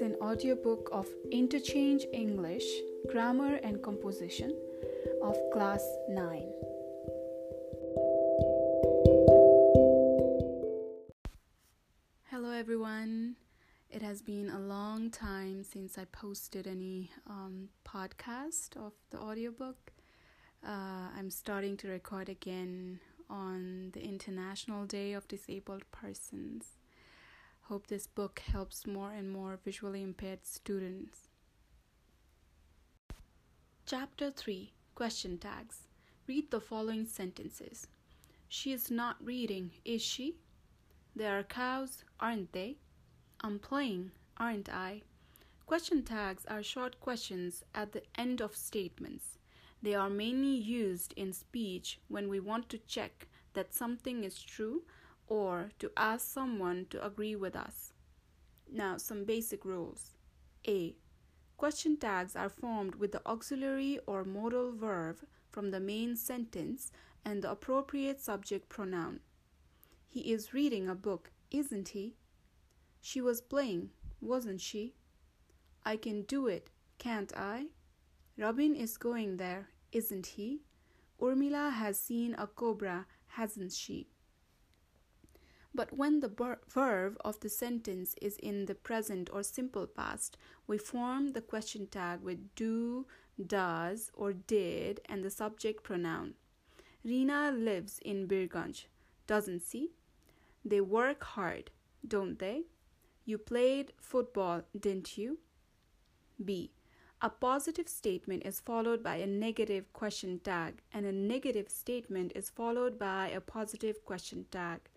an audiobook of Interchange English, Grammar and Composition of Class 9. Hello, everyone. It has been a long time since I posted any um, podcast of the audiobook. Uh, I'm starting to record again on the International Day of Disabled Persons. Hope this book helps more and more visually impaired students. Chapter 3 Question Tags Read the following sentences. She is not reading, is she? There are cows, aren't they? I'm playing, aren't I? Question tags are short questions at the end of statements. They are mainly used in speech when we want to check that something is true or to ask someone to agree with us. Now, some basic rules. A. Question tags are formed with the auxiliary or modal verb from the main sentence and the appropriate subject pronoun. He is reading a book, isn't he? She was playing, wasn't she? I can do it, can't I? Robin is going there, isn't he? Urmila has seen a cobra, hasn't she? But when the verb of the sentence is in the present or simple past, we form the question tag with do, does, or did and the subject pronoun. Rina lives in Birganj, doesn't she? They work hard, don't they? You played football, didn't you? B. A positive statement is followed by a negative question tag, and a negative statement is followed by a positive question tag.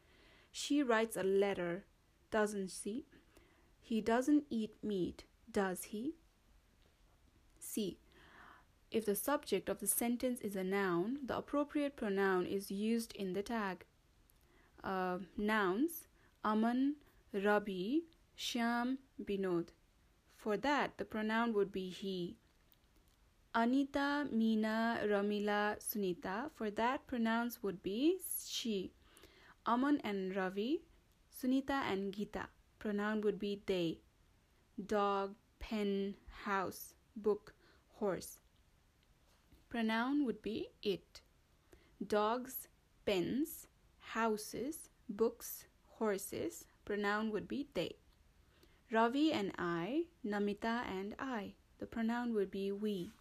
She writes a letter, doesn't she? He doesn't eat meat, does he? C. If the subject of the sentence is a noun, the appropriate pronoun is used in the tag. Uh, nouns Aman, Rabi, Shyam, Binod. For that, the pronoun would be he. Anita, Meena, Ramila, Sunita. For that, pronouns would be she. Aman and Ravi, Sunita and Gita. Pronoun would be they. Dog, pen, house, book, horse. Pronoun would be it. Dogs, pens, houses, books, horses. Pronoun would be they. Ravi and I, Namita and I. The pronoun would be we.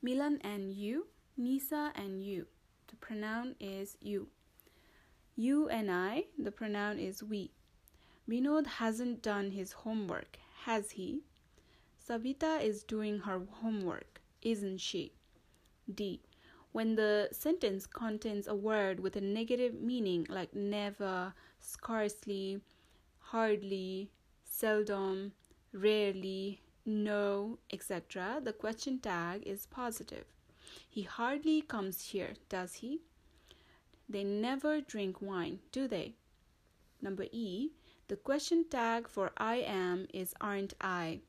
Milan and you, Nisa and you. The pronoun is you. You and I, the pronoun is we. Vinod hasn't done his homework, has he? Savita is doing her homework, isn't she? D. When the sentence contains a word with a negative meaning like never, scarcely, hardly, seldom, rarely, no, etc., the question tag is positive. He hardly comes here, does he? They never drink wine, do they? Number E, the question tag for I am is aren't I?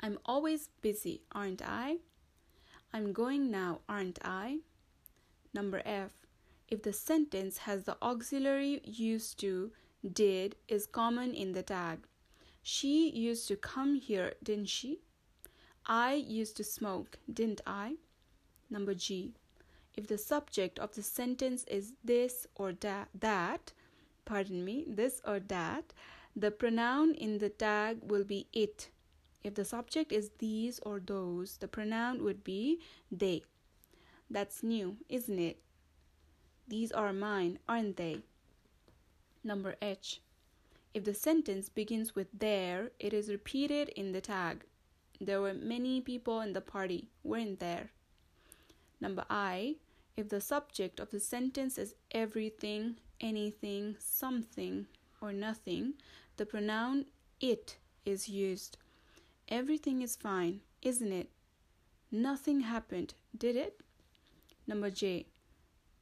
I'm always busy, aren't I? I'm going now, aren't I? Number F, if the sentence has the auxiliary used to, did is common in the tag. She used to come here, didn't she? I used to smoke, didn't I? Number G if the subject of the sentence is this or that, that pardon me, this or that, the pronoun in the tag will be it. If the subject is these or those, the pronoun would be they. That's new, isn't it? These are mine, aren't they? Number H. If the sentence begins with there, it is repeated in the tag. There were many people in the party, weren't there? Number I. If the subject of the sentence is everything, anything, something, or nothing, the pronoun it is used. Everything is fine, isn't it? Nothing happened, did it? Number J.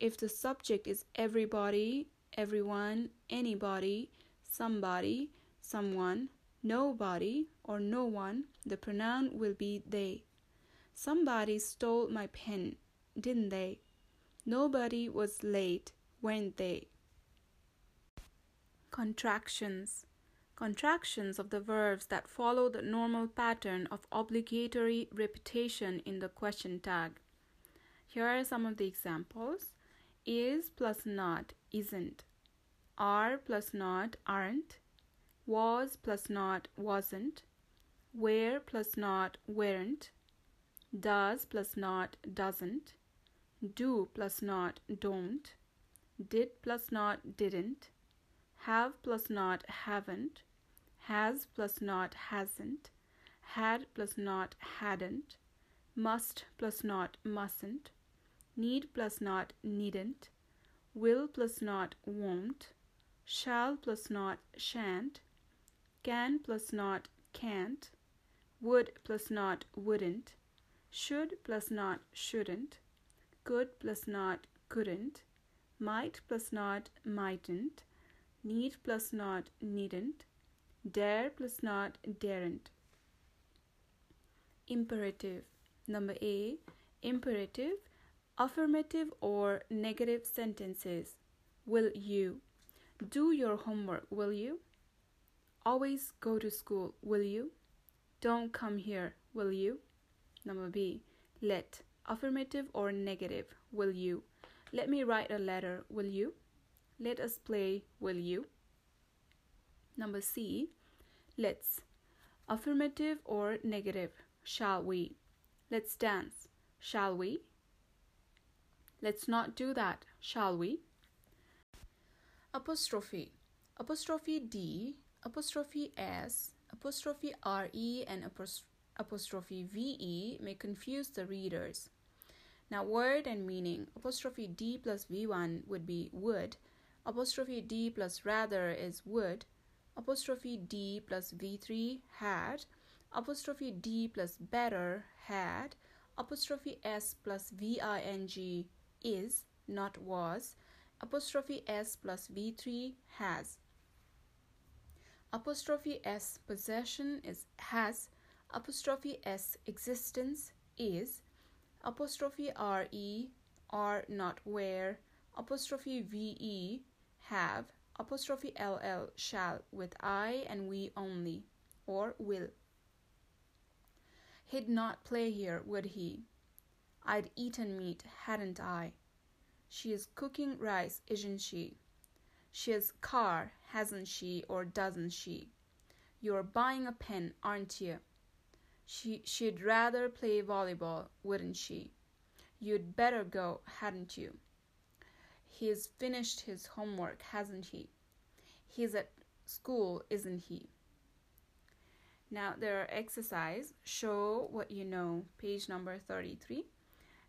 If the subject is everybody, everyone, anybody, somebody, someone, nobody, or no one, the pronoun will be they. Somebody stole my pen, didn't they? Nobody was late, weren't they? Contractions Contractions of the verbs that follow the normal pattern of obligatory repetition in the question tag. Here are some of the examples. Is plus not isn't. Are plus not aren't. Was plus not wasn't. Were plus not weren't. Does plus not doesn't. Do plus not don't. Did plus not didn't. Have plus not haven't has plus not hasn't, had plus not hadn't, must plus not mustn't, need plus not needn't, will plus not won't, shall plus not shan't, can plus not can't, would plus not wouldn't, should plus not shouldn't, could plus not couldn't, might plus not mightn't, need plus not needn't, Dare plus not daren't. Imperative. Number A. Imperative. Affirmative or negative sentences. Will you? Do your homework, will you? Always go to school, will you? Don't come here, will you? Number B. Let. Affirmative or negative, will you? Let me write a letter, will you? Let us play, will you? Number C. Let's. Affirmative or negative. Shall we? Let's dance. Shall we? Let's not do that. Shall we? Apostrophe. Apostrophe D, apostrophe S, apostrophe RE, and apostrophe VE may confuse the readers. Now, word and meaning. Apostrophe D plus V1 would be would. Apostrophe D plus rather is would apostrophe D plus V3 had, apostrophe D plus better had, apostrophe S plus VING is, not was, apostrophe S plus V3 has. Apostrophe S possession is has, apostrophe S existence is, apostrophe RE are not where, apostrophe VE have, apostrophe ll shall with I and we only, or will. He'd not play here, would he? I'd eaten meat, hadn't I? She is cooking rice, isn't she? She has car, hasn't she, or doesn't she? You're buying a pen, aren't you? She, she'd rather play volleyball, wouldn't she? You'd better go, hadn't you? He's finished his homework, hasn't he? He's at school, isn't he? Now there are exercise. Show what you know. Page number 33.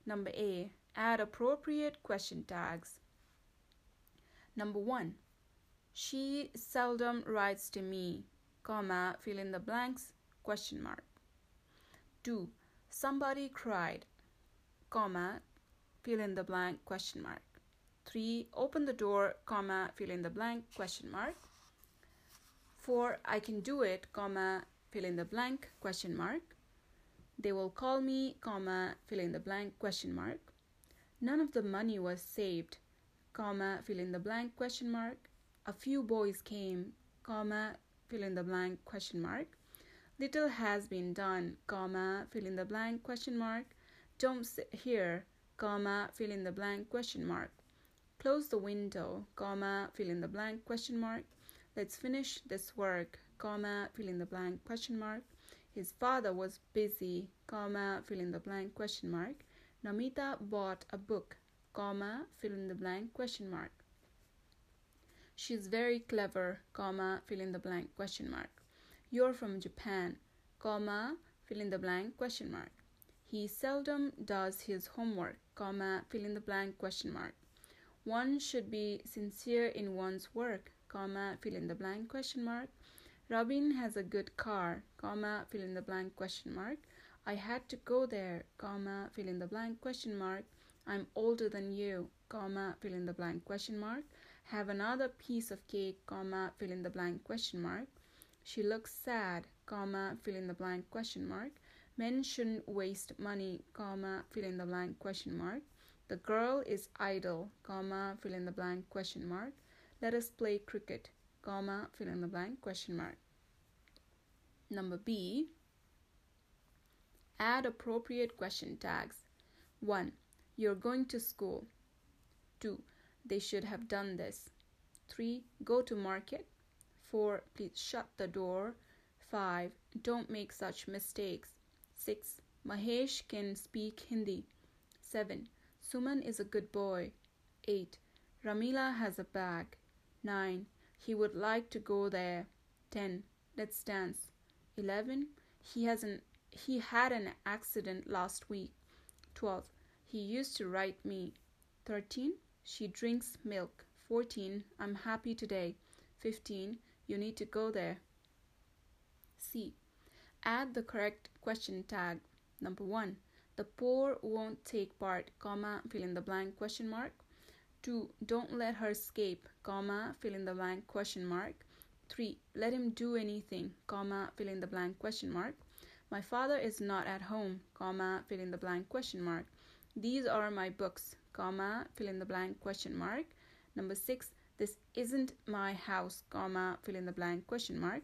Number A. Add appropriate question tags. Number 1. She seldom writes to me, comma, fill in the blanks, question mark. 2. Somebody cried, comma, fill in the blank, question mark. 3. Open the door, comma, fill in the blank, question mark. 4. I can do it, comma, fill in the blank, question mark. They will call me, comma, fill in the blank, question mark. None of the money was saved, comma, fill in the blank, question mark. A few boys came, comma, fill in the blank, question mark. Little has been done, comma, fill in the blank, question mark. Don't sit here, comma, fill in the blank, question mark. Close the window, comma, fill in the blank, question mark. Let's finish this work, comma, fill in the blank, question mark. His father was busy, comma, fill in the blank, question mark. Namita bought a book, comma, fill in the blank, question mark. She's very clever, comma, fill in the blank, question mark. You're from Japan, comma, fill in the blank, question mark. He seldom does his homework, comma, fill in the blank, question mark. One should be sincere in one's work, comma, fill in the blank question mark. Robin has a good car, comma, fill in the blank question mark. I had to go there, comma, fill in the blank question mark. I'm older than you, comma, fill in the blank question mark. Have another piece of cake, comma, fill in the blank question mark. She looks sad, comma, fill in the blank question mark. Men shouldn't waste money, comma, fill in the blank question mark. The girl is idle, comma, fill in the blank question mark. Let us play cricket, comma, fill in the blank, question mark. Number B, add appropriate question tags. 1. You're going to school. 2. They should have done this. 3. Go to market. 4. Please shut the door. 5. Don't make such mistakes. 6. Mahesh can speak Hindi. 7. Suman is a good boy. 8. Ramila has a bag. 9. He would like to go there. 10. Let's dance. 11. He has an he had an accident last week. 12. He used to write me. 13. She drinks milk. 14. I'm happy today. 15. You need to go there. C. Add the correct question tag. Number 1. The poor won't take part, comma, fill in the blank question mark. 2. Don't let her escape, comma, fill in the blank question mark. 3. Let him do anything, comma, fill in the blank question mark. My father is not at home, comma, fill in the blank question mark. These are my books, comma, fill in the blank question mark. Number 6. This isn't my house, comma, fill in the blank question mark.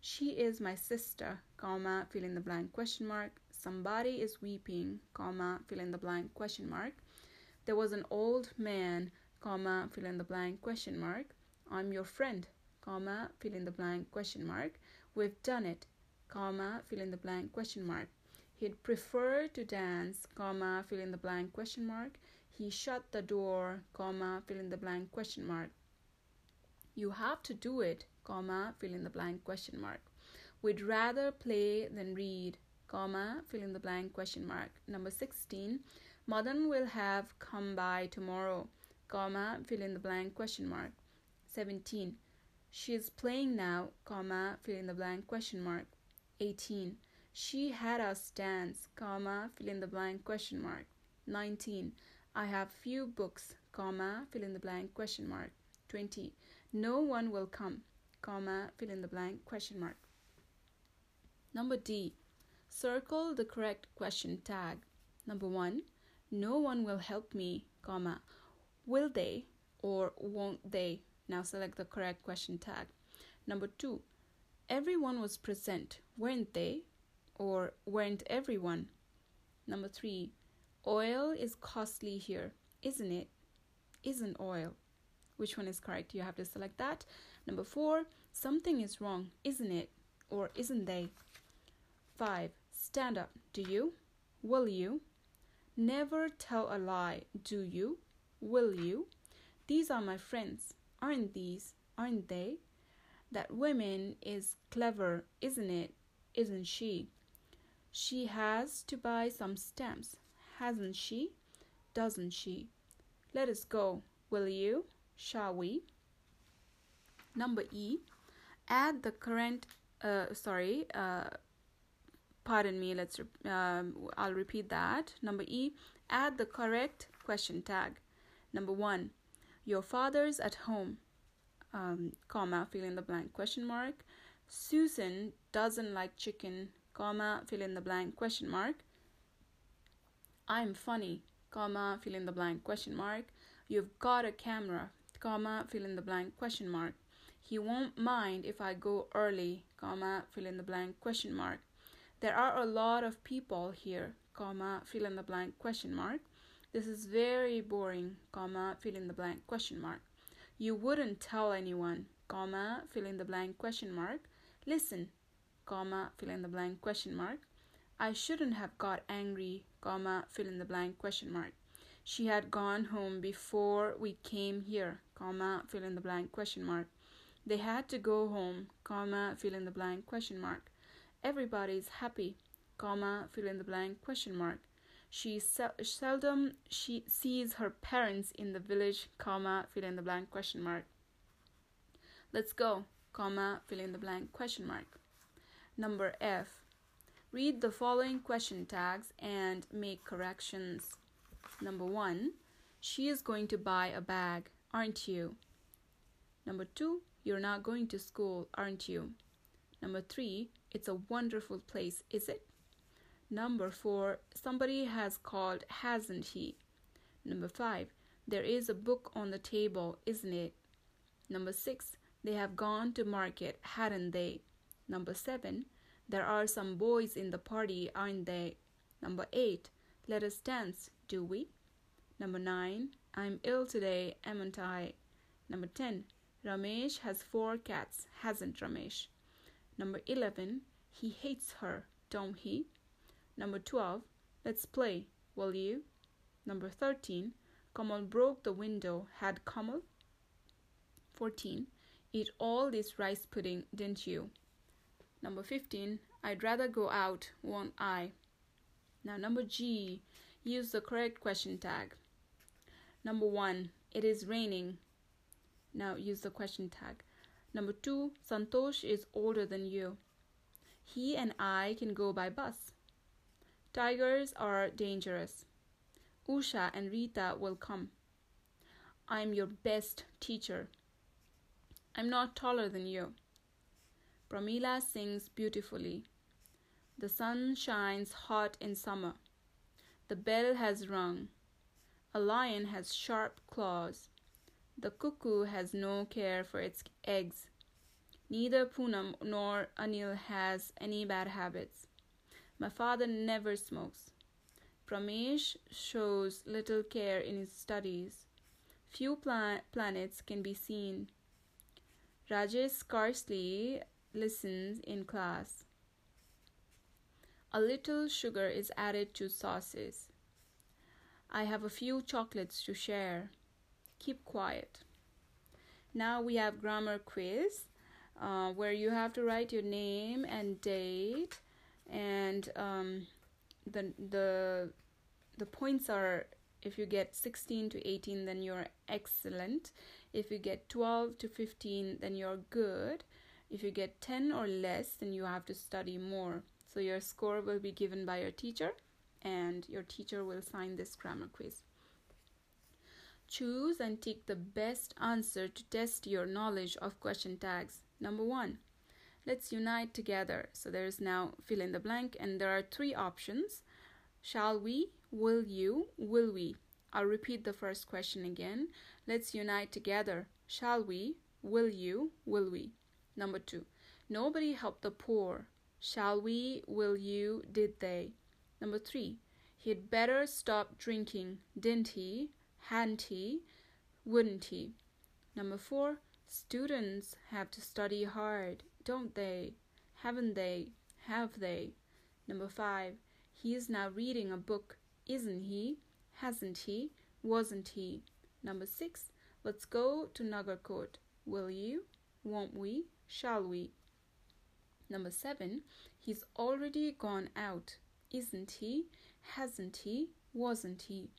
She is my sister, comma, fill in the blank question mark. Somebody is weeping, comma, fill in the blank question mark. There was an old man comma, fill in the blank question mark. I'm your friend, comma, fill in the blank question mark. We've done it, comma, fill in the blank question mark. He'd prefer to dance, comma, fill in the blank question mark. He shut the door, comma, fill in the blank question mark. You have to do it, comma, fill in the blank question mark. We'd rather play than read, comma, fill in the blank question mark. Number 16. Madan will have come by tomorrow comma, fill in the blank question mark. 17. She is playing now, comma, fill in the blank question mark. 18. She had us dance, comma, fill in the blank question mark. 19. I have few books, comma, fill in the blank question mark. 20. No one will come, comma, fill in the blank question mark. Number D. Circle the correct question tag. Number 1. No one will help me, comma. Will they or won't they? Now select the correct question tag. Number two, everyone was present, weren't they? Or weren't everyone? Number three, oil is costly here, isn't it? Isn't oil? Which one is correct? You have to select that. Number four, something is wrong, isn't it? Or isn't they? Five, stand up, do you? Will you? Never tell a lie, do you? Will you? These are my friends. Aren't these? Aren't they? That woman is clever, isn't it? Isn't she? She has to buy some stamps, hasn't she? Doesn't she? Let us go, will you? Shall we? Number E. Add the current, uh, sorry, uh, pardon me, let's, um, I'll repeat that. Number E. Add the correct question tag. Number one, your father's at home, um, comma, fill in the blank, question mark. Susan doesn't like chicken, comma, fill in the blank, question mark. I'm funny, comma, fill in the blank, question mark. You've got a camera, comma, fill in the blank, question mark. He won't mind if I go early, comma, fill in the blank, question mark. There are a lot of people here, comma, fill in the blank, question mark. This is very boring, comma, fill in the blank question mark. You wouldn't tell anyone, comma, fill in the blank question mark. Listen, comma, fill in the blank question mark. I shouldn't have got angry, comma, fill in the blank question mark. She had gone home before we came here, comma, fill in the blank question mark. They had to go home, comma, fill in the blank question mark. Everybody's happy, comma, fill in the blank question mark. She sel- seldom she sees her parents in the village, comma, fill in the blank question mark. Let's go, comma, fill in the blank question mark. Number F. Read the following question tags and make corrections. Number one, she is going to buy a bag, aren't you? Number two, you're not going to school, aren't you? Number three, it's a wonderful place, is it? Number four, somebody has called, hasn't he? Number five, there is a book on the table, isn't it? Number six, They have gone to market, hadn't they? Number 7. There are some boys in the party, aren't they? Number 8. Let us dance, do we? Number 9. I'm ill today, amn't I? Number 10. Ramesh has four cats, hasn't Ramesh? Number 11. He hates her, don't he? Number 12. Let's play, will you? Number 13. Kamal broke the window, had Kamal? 14. Eat all this rice pudding, didn't you? Number 15. I'd rather go out, won't I? Now, number G. Use the correct question tag. Number 1. It is raining. Now, use the question tag. Number 2. Santosh is older than you. He and I can go by bus. Tigers are dangerous. Usha and Rita will come. I'm your best teacher. I'm not taller than you. Pramila sings beautifully. The sun shines hot in summer. The bell has rung. A lion has sharp claws. The cuckoo has no care for its eggs. Neither Poonam nor Anil has any bad habits. My father never smokes. Pramesh shows little care in his studies. Few pla- planets can be seen. Rajesh scarcely listens in class. A little sugar is added to sauces. I have a few chocolates to share. Keep quiet. Now we have grammar quiz uh, where you have to write your name and date and um, the the the points are if you get 16 to 18 then you're excellent if you get 12 to 15 then you're good if you get 10 or less then you have to study more so your score will be given by your teacher and your teacher will sign this grammar quiz choose and tick the best answer to test your knowledge of question tags number 1 let's unite together so there's now fill in the blank and there are three options shall we will you will we I'll repeat the first question again. Let's unite together. Shall we? Will you? Will we? Number two. Nobody helped the poor. Shall we? Will you? Did they? Number three. He'd better stop drinking. Didn't he? Hadn't he? Wouldn't he? Number four. Students have to study hard, don't they? Haven't they? Have they? Number five. He is now reading a book, isn't he? Hasn't he? Wasn't he? Number six. Let's go to Nagarkot. Will you? Won't we? Shall we? Number seven. He's already gone out. Isn't he? Hasn't he? Wasn't he?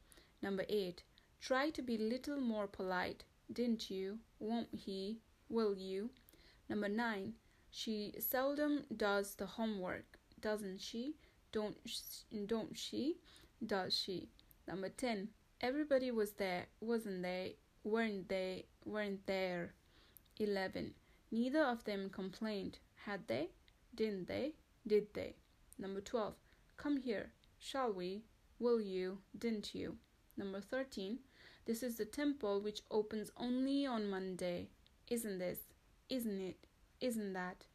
Number eight. Try to be little more polite. Didn't you? Won't he? Will you? Number nine. She seldom does the homework, doesn't she? Don't don't she? Does she? Number 10. Everybody was there, wasn't they? Weren't they? Weren't there? 11. Neither of them complained, had they? Didn't they? Did they? Number 12. Come here. Shall we? Will you? Didn't you? Number 13. This is the temple which opens only on Monday. Isn't this? Isn't it? Isn't that?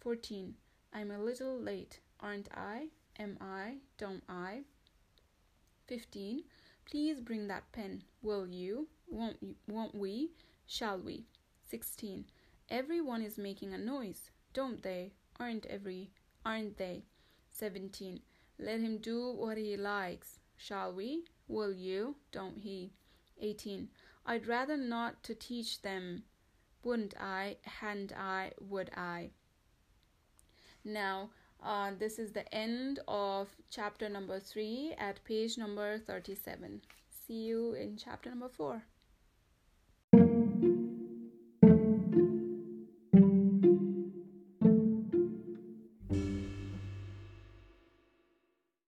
14. I'm a little late, aren't I? Am I? Don't I? 15. Please bring that pen. Will you? Won't, you, won't we? Shall we? 16. Everyone is making a noise, don't they? Aren't every? Aren't they? 17. Let him do what he likes. Shall we? Will you? Don't he? 18. I'd rather not to teach them. Wouldn't I? Hadn't I? Would I? Now, uh, this is the end of chapter number 3 at page number 37. See you in chapter number 4.